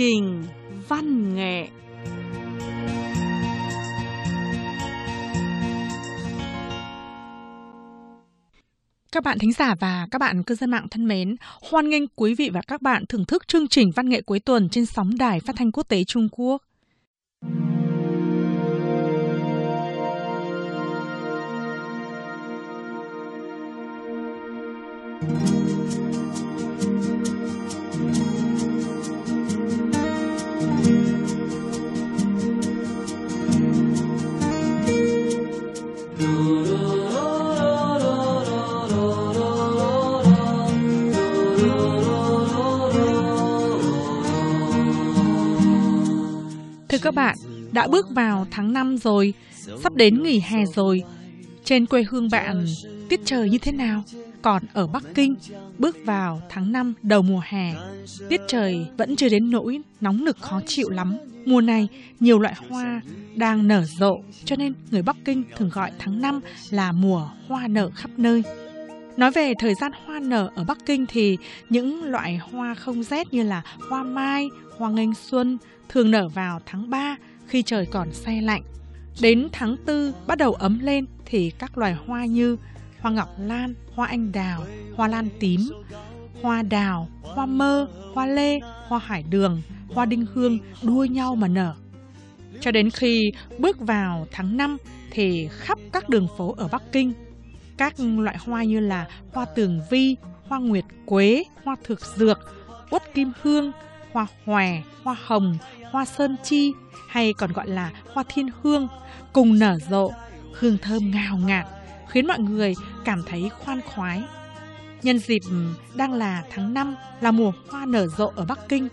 trình văn nghệ Các bạn thính giả và các bạn cư dân mạng thân mến, hoan nghênh quý vị và các bạn thưởng thức chương trình văn nghệ cuối tuần trên sóng đài phát thanh quốc tế Trung Quốc. Các bạn, đã bước vào tháng 5 rồi, sắp đến nghỉ hè rồi. Trên quê hương bạn, tiết trời như thế nào? Còn ở Bắc Kinh, bước vào tháng 5 đầu mùa hè, tiết trời vẫn chưa đến nỗi nóng nực khó chịu lắm. Mùa này, nhiều loại hoa đang nở rộ, cho nên người Bắc Kinh thường gọi tháng 5 là mùa hoa nở khắp nơi. Nói về thời gian hoa nở ở Bắc Kinh thì những loại hoa không rét như là hoa mai, hoa nghênh xuân thường nở vào tháng 3 khi trời còn se lạnh. Đến tháng 4 bắt đầu ấm lên thì các loài hoa như hoa ngọc lan, hoa anh đào, hoa lan tím, hoa đào, hoa mơ, hoa lê, hoa hải đường, hoa đinh hương đua nhau mà nở. Cho đến khi bước vào tháng 5 thì khắp các đường phố ở Bắc Kinh, các loại hoa như là hoa tường vi, hoa nguyệt quế, hoa thực dược, uất kim hương, hoa hòe, hoa hồng, hoa sơn chi hay còn gọi là hoa thiên hương cùng nở rộ, hương thơm ngào ngạt khiến mọi người cảm thấy khoan khoái. Nhân dịp đang là tháng 5 là mùa hoa nở rộ ở Bắc Kinh.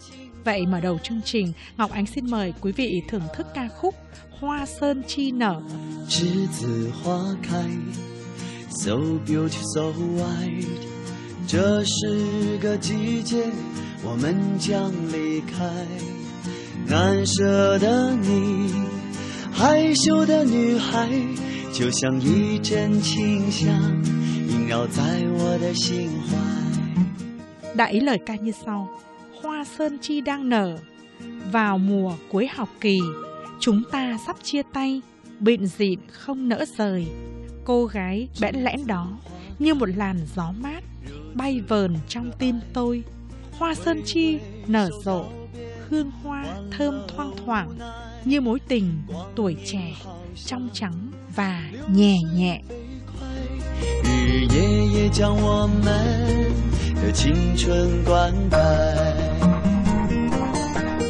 Vậy mở đầu chương trình, Ngọc Ánh xin mời quý vị thưởng thức ca khúc Hoa Sơn Chi Nở. 栀子花开，so beautiful, so white。这是个季节， 我们将离开。难舍的你，害羞的女孩，就像一阵清香，萦绕在我的心怀。 Đại ý lời ca như sau Hoa Sơn Chi đang nở Vào mùa cuối học kỳ Chúng ta sắp chia tay Bịn dịn không nỡ rời Cô gái bẽn lẽn đó Như một làn gió mát Bay vờn trong tim tôi Hoa Sơn Chi nở rộ Hương hoa thơm thoang thoảng Như mối tình tuổi trẻ Trong trắng và nhẹ nhẹ 日夜夜将我们的青春灌溉。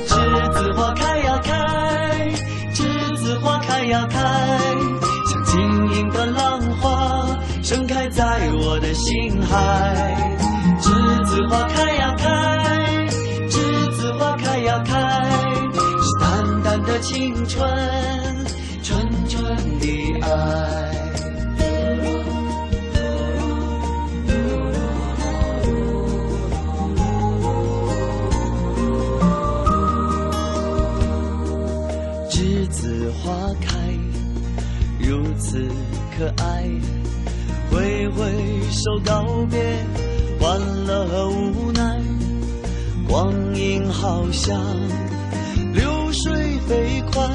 栀子花开呀开，栀子花开呀开，像晶莹的浪花盛开在我的心海。 栀子花开呀开，栀子花开呀开，是淡淡的青春，纯纯的爱。栀子花开，如此可爱。挥挥手告别，欢乐和无奈。光阴好像流水飞快，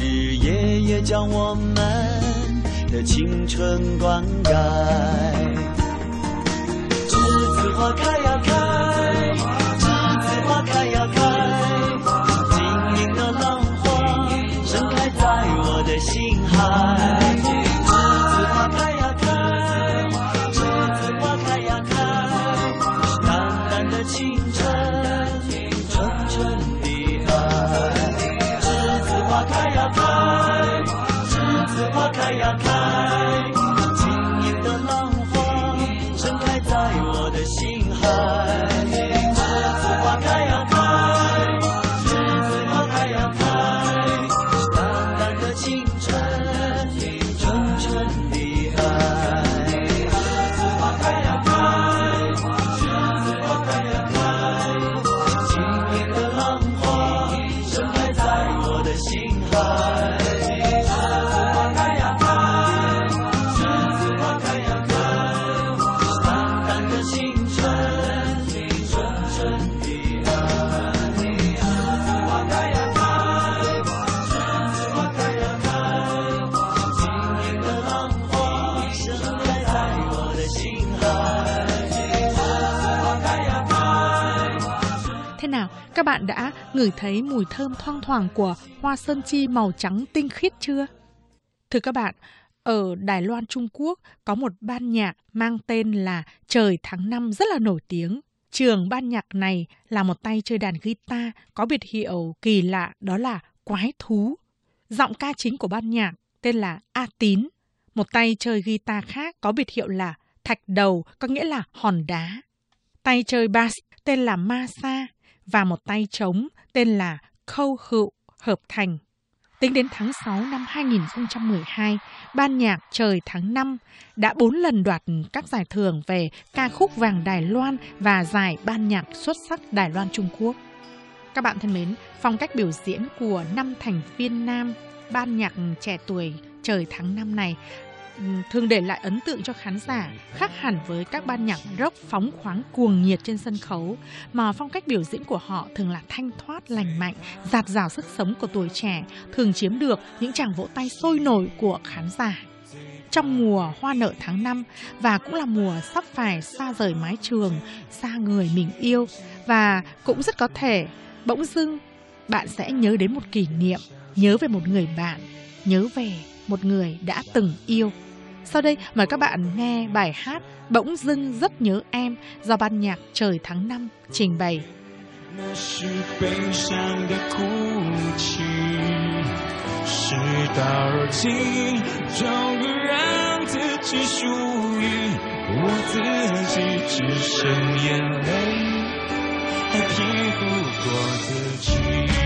日夜也将我们的青春灌溉。栀子花开呀开，栀子花开呀开，晶莹的浪花盛开在我的心海。Ngửi thấy mùi thơm thoang thoảng của hoa sơn chi màu trắng tinh khiết chưa? Thưa các bạn, ở Đài Loan Trung Quốc có một ban nhạc mang tên là Trời tháng năm rất là nổi tiếng. Trường ban nhạc này là một tay chơi đàn guitar có biệt hiệu kỳ lạ đó là quái thú. Giọng ca chính của ban nhạc tên là A Tín. Một tay chơi guitar khác có biệt hiệu là thạch đầu có nghĩa là hòn đá. Tay chơi bass tên là Ma Sa và một tay trống tên là Khâu Hựu hợp thành. Tính đến tháng 6 năm 2012, ban nhạc Trời tháng 5 đã 4 lần đoạt các giải thưởng về ca khúc vàng Đài Loan và giải ban nhạc xuất sắc Đài Loan Trung Quốc. Các bạn thân mến, phong cách biểu diễn của năm thành viên nam ban nhạc trẻ tuổi Trời tháng 5 này Ừ, thường để lại ấn tượng cho khán giả khác hẳn với các ban nhạc rock phóng khoáng cuồng nhiệt trên sân khấu mà phong cách biểu diễn của họ thường là thanh thoát lành mạnh giạt rào sức sống của tuổi trẻ thường chiếm được những tràng vỗ tay sôi nổi của khán giả trong mùa hoa nở tháng 5 và cũng là mùa sắp phải xa rời mái trường, xa người mình yêu và cũng rất có thể bỗng dưng bạn sẽ nhớ đến một kỷ niệm, nhớ về một người bạn, nhớ về một người đã từng yêu. Sau đây mời các bạn nghe bài hát Bỗng dưng rất nhớ em do ban nhạc Trời tháng 5 trình bày. 那是悲伤的哭泣，事到如今，终于让自己属于我自己，只剩眼泪还骗不过自己。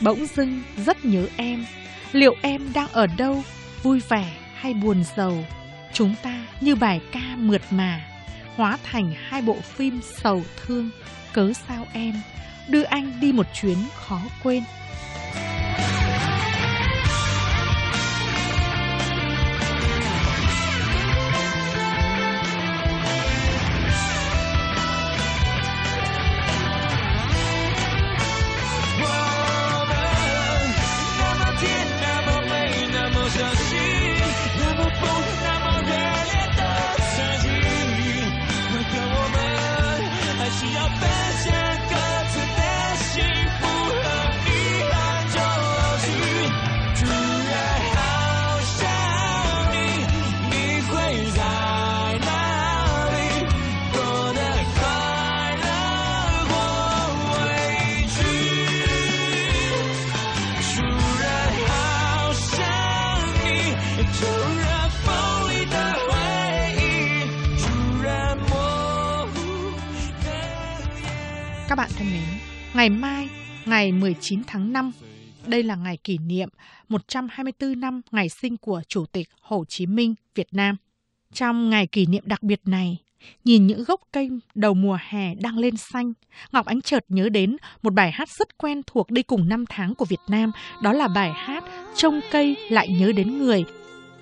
Bỗng dưng rất nhớ em, liệu em đang ở đâu, vui vẻ hay buồn giàu? Chúng ta như bài ca mượt mà, hóa thành hai bộ phim sầu thương. Cớ sao em đưa anh đi một chuyến khó quên? Ngày mai, ngày 19 tháng 5, đây là ngày kỷ niệm 124 năm ngày sinh của Chủ tịch Hồ Chí Minh Việt Nam. Trong ngày kỷ niệm đặc biệt này, nhìn những gốc cây đầu mùa hè đang lên xanh, Ngọc Ánh chợt nhớ đến một bài hát rất quen thuộc đi cùng năm tháng của Việt Nam, đó là bài hát Trông cây lại nhớ đến người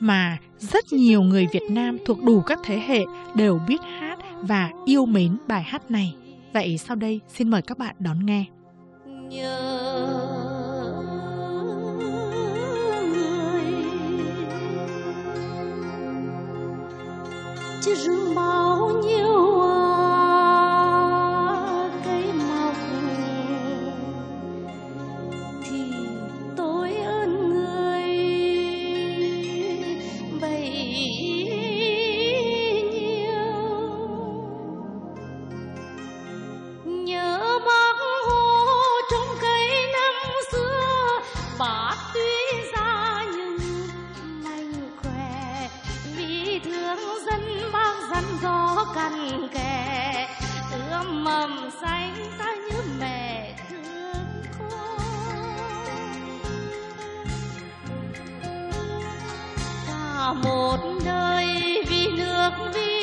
mà rất nhiều người Việt Nam thuộc đủ các thế hệ đều biết hát và yêu mến bài hát này. Vậy sau đây, xin mời các bạn đón nghe. nhớ người chứ rừng bao nhiêu cằn kè ươm mầm xanh ta như mẹ thương con. Cả một đời vì nước vì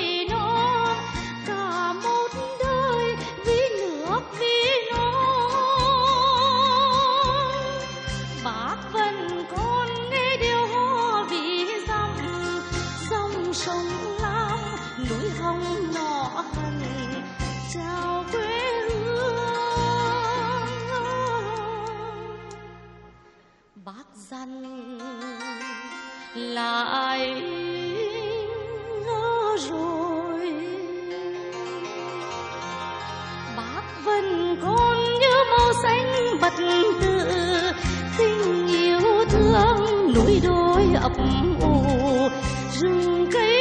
bác dặn lại ngỡ rồi? Bác vẫn còn như màu xanh bật tự tình yêu thương, núi đồi ấp ủ, rừng cây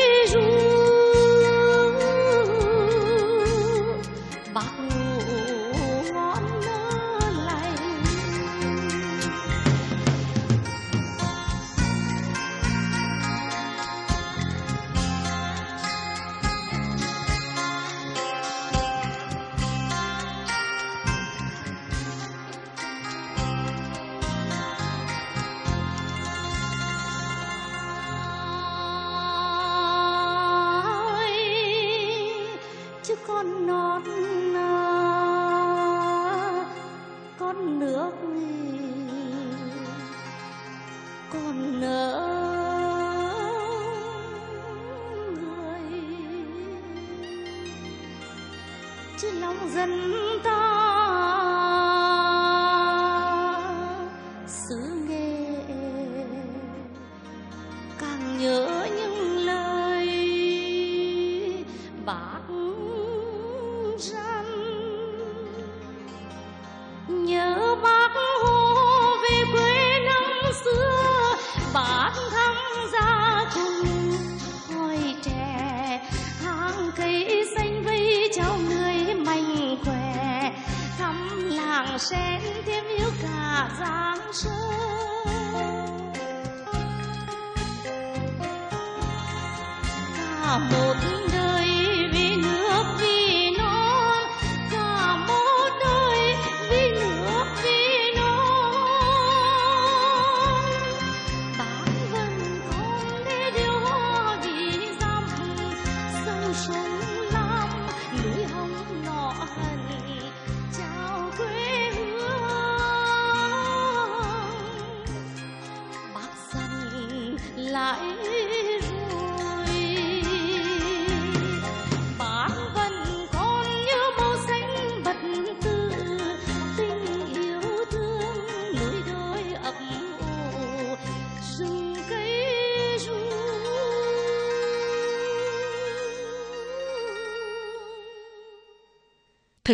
non à, con nước con nỡ người. Chứ lòng dân ta sen thêm yêu cả giang sơn cả một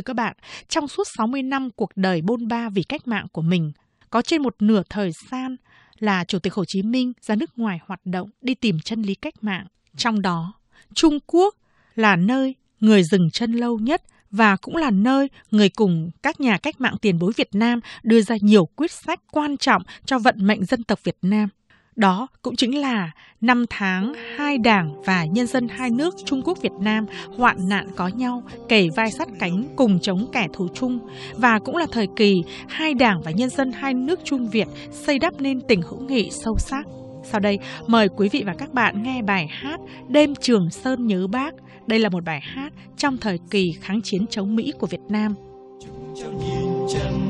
Thưa các bạn, trong suốt 60 năm cuộc đời bôn ba vì cách mạng của mình, có trên một nửa thời gian là Chủ tịch Hồ Chí Minh ra nước ngoài hoạt động đi tìm chân lý cách mạng. Trong đó, Trung Quốc là nơi người dừng chân lâu nhất và cũng là nơi người cùng các nhà cách mạng tiền bối Việt Nam đưa ra nhiều quyết sách quan trọng cho vận mệnh dân tộc Việt Nam. Đó cũng chính là năm tháng hai đảng và nhân dân hai nước Trung Quốc Việt Nam hoạn nạn có nhau, kề vai sát cánh cùng chống kẻ thù chung và cũng là thời kỳ hai đảng và nhân dân hai nước Trung Việt xây đắp nên tình hữu nghị sâu sắc. Sau đây, mời quý vị và các bạn nghe bài hát Đêm Trường Sơn nhớ bác. Đây là một bài hát trong thời kỳ kháng chiến chống Mỹ của Việt Nam. cháu nhìn chân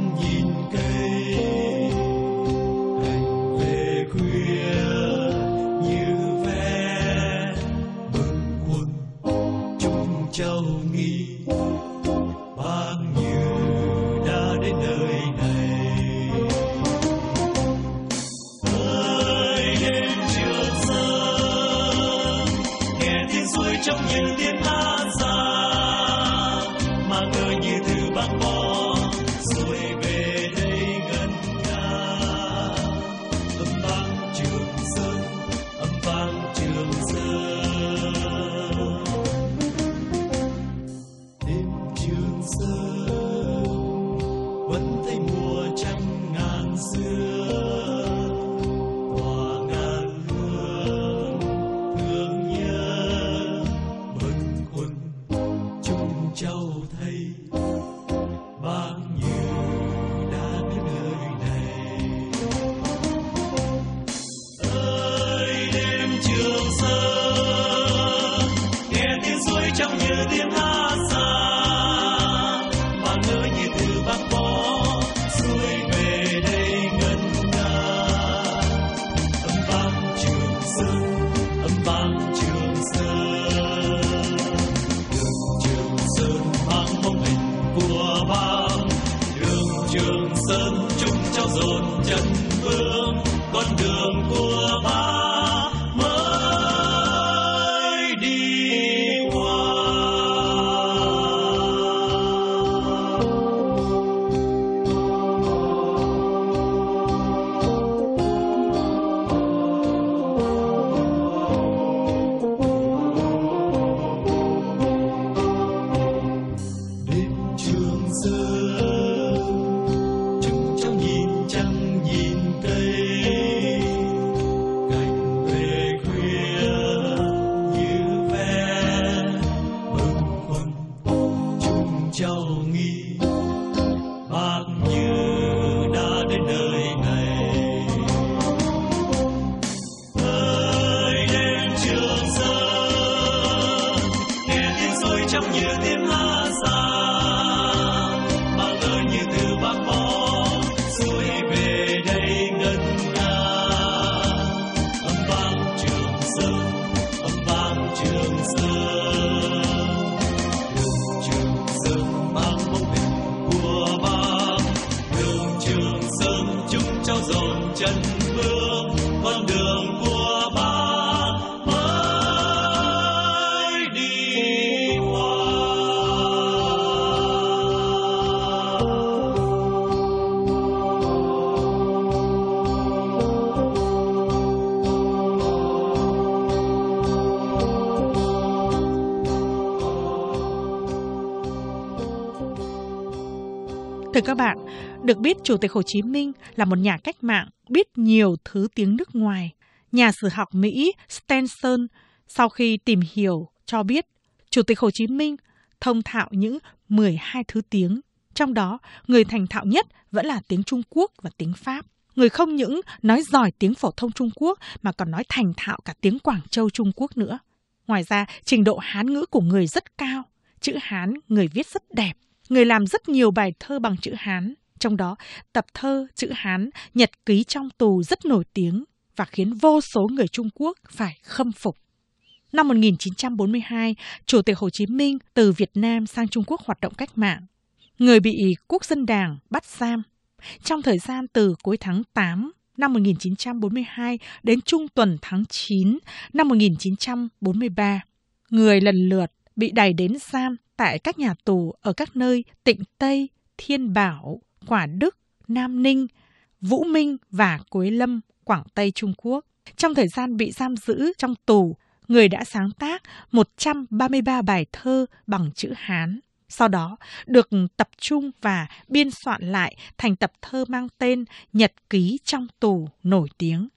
sun. Thưa các bạn, được biết Chủ tịch Hồ Chí Minh là một nhà cách mạng biết nhiều thứ tiếng nước ngoài. Nhà sử học Mỹ Stenson sau khi tìm hiểu cho biết Chủ tịch Hồ Chí Minh thông thạo những 12 thứ tiếng, trong đó người thành thạo nhất vẫn là tiếng Trung Quốc và tiếng Pháp. Người không những nói giỏi tiếng phổ thông Trung Quốc mà còn nói thành thạo cả tiếng Quảng Châu Trung Quốc nữa. Ngoài ra, trình độ Hán ngữ của người rất cao. Chữ Hán người viết rất đẹp. Người làm rất nhiều bài thơ bằng chữ Hán. Trong đó, tập thơ chữ Hán Nhật ký trong tù rất nổi tiếng và khiến vô số người Trung Quốc phải khâm phục. Năm 1942, Chủ tịch Hồ Chí Minh từ Việt Nam sang Trung Quốc hoạt động cách mạng. Người bị quốc dân đảng bắt giam. Trong thời gian từ cuối tháng 8 năm 1942 đến trung tuần tháng 9 năm 1943, người lần lượt bị đày đến giam tại các nhà tù ở các nơi Tịnh Tây, Thiên Bảo, Quả Đức, Nam Ninh, Vũ Minh và Quế Lâm, Quảng Tây Trung Quốc. Trong thời gian bị giam giữ trong tù, người đã sáng tác 133 bài thơ bằng chữ Hán. Sau đó được tập trung và biên soạn lại thành tập thơ mang tên Nhật ký trong tù nổi tiếng.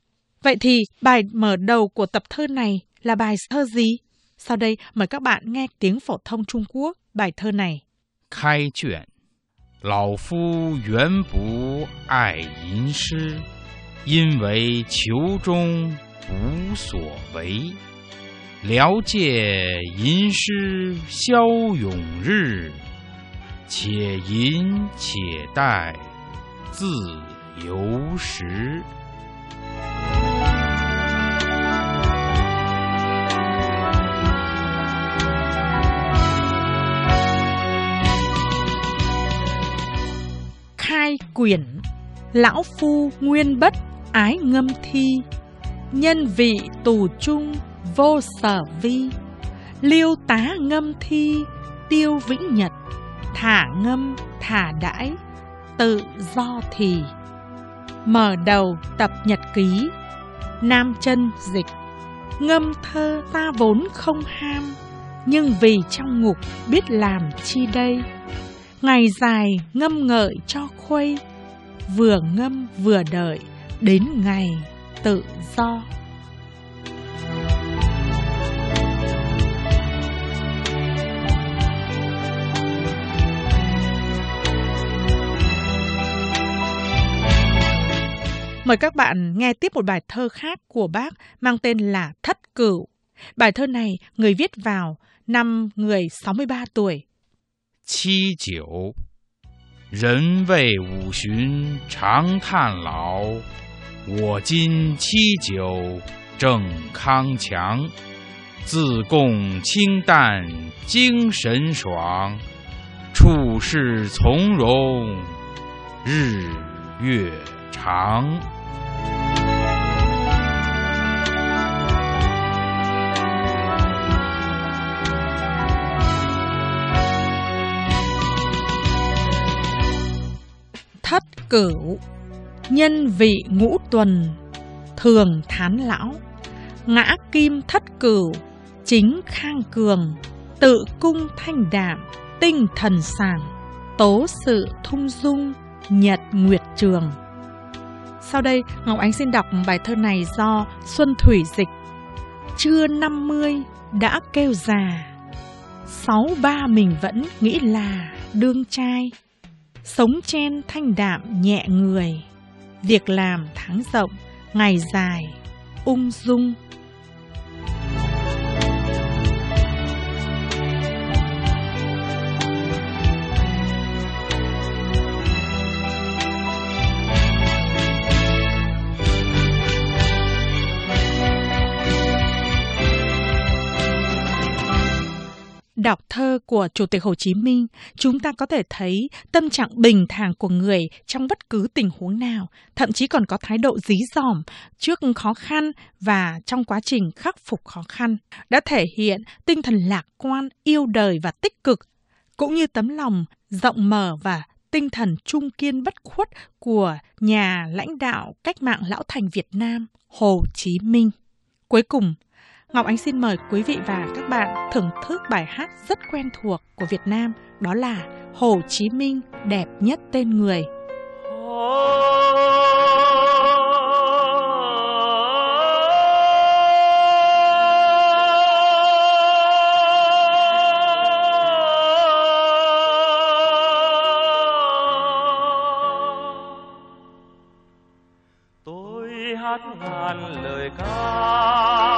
Vậy thì bài mở đầu của tập thơ này là bài thơ gì? Sau đây mời các bạn nghe tiếng phổ thông Trung Quốc bài thơ này. 开卷，老夫原不爱吟诗，因为求中无所为。聊借吟诗消永日，且吟且待自由时。 Hai quyển lão phu nguyên bất ái ngâm thi, nhân vị tù trung vô sở vi, liêu tá ngâm thi, tiêu vĩnh nhật, thả ngâm, thả đãi, tự do thì. Mở đầu tập nhật ký, nam chân dịch. Ngâm thơ ta vốn không ham, nhưng vì trong ngục biết làm chi đây? Ngày dài ngâm ngợi cho khuây, vừa ngâm vừa đợi, đến ngày tự do Mời các bạn nghe tiếp một bài thơ khác của bác mang tên là Thất Cửu. Bài thơ này người viết vào năm người 63 tuổi 七九，人为五旬长叹老，我今七九正康强。自贡清淡精神爽，处事从容日月长。Cửu, nhân vị ngũ tuần, thường thán lão, ngã kim thất cửu, chính khang cường, tự cung thanh đạm, tinh thần sảng, tố sự thung dung, nhật nguyệt trường. Sau đây, ngọc ánh xin đọc bài thơ này do xuân thủy dịch. Chưa năm mươi đã kêu già, sáu ba mình vẫn nghĩ là đương trai sống chen thanh đạm nhẹ người. Việc làm tháng rộng ngày dài ung dung. Đọc thơ của Chủ tịch Hồ Chí Minh, chúng ta có thể thấy tâm trạng bình thản của người trong bất cứ tình huống nào, thậm chí còn có thái độ dí dỏm trước khó khăn và trong quá trình khắc phục khó khăn, đã thể hiện tinh thần lạc quan, yêu đời và tích cực, cũng như tấm lòng rộng mở và tinh thần trung kiên bất khuất của nhà lãnh đạo cách mạng lão thành Việt Nam Hồ Chí Minh. Cuối cùng, Ngọc Ánh xin mời quý vị và các bạn thưởng thức bài hát rất quen thuộc của Việt Nam, đó là Hồ Chí Minh đẹp nhất tên người. tôi hát ngàn lời ca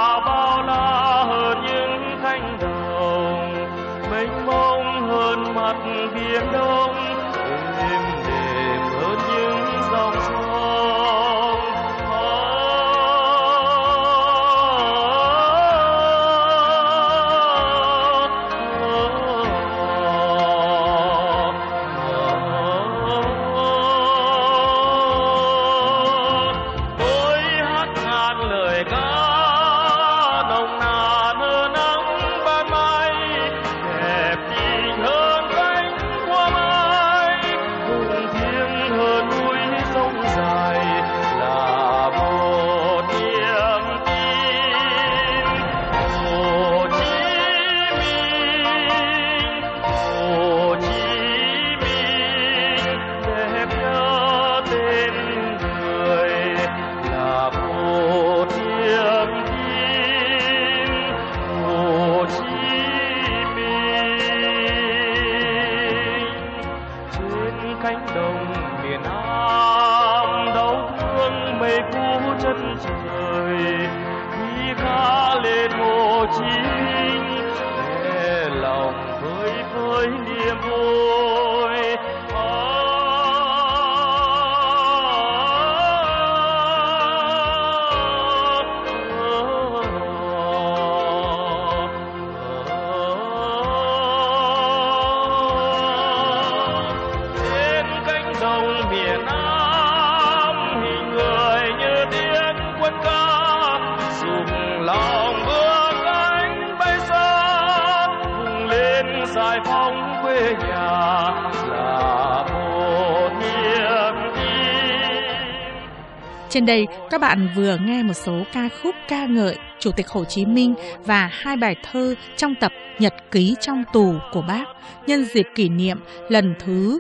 Trên đây, các bạn vừa nghe một số ca khúc ca ngợi Chủ tịch Hồ Chí Minh và hai bài thơ trong tập Nhật ký trong tù của bác nhân dịp kỷ niệm lần thứ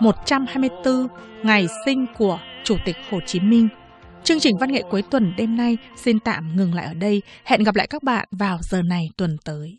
124 ngày sinh của Chủ tịch Hồ Chí Minh. Chương trình văn nghệ cuối tuần đêm nay xin tạm ngừng lại ở đây. Hẹn gặp lại các bạn vào giờ này tuần tới.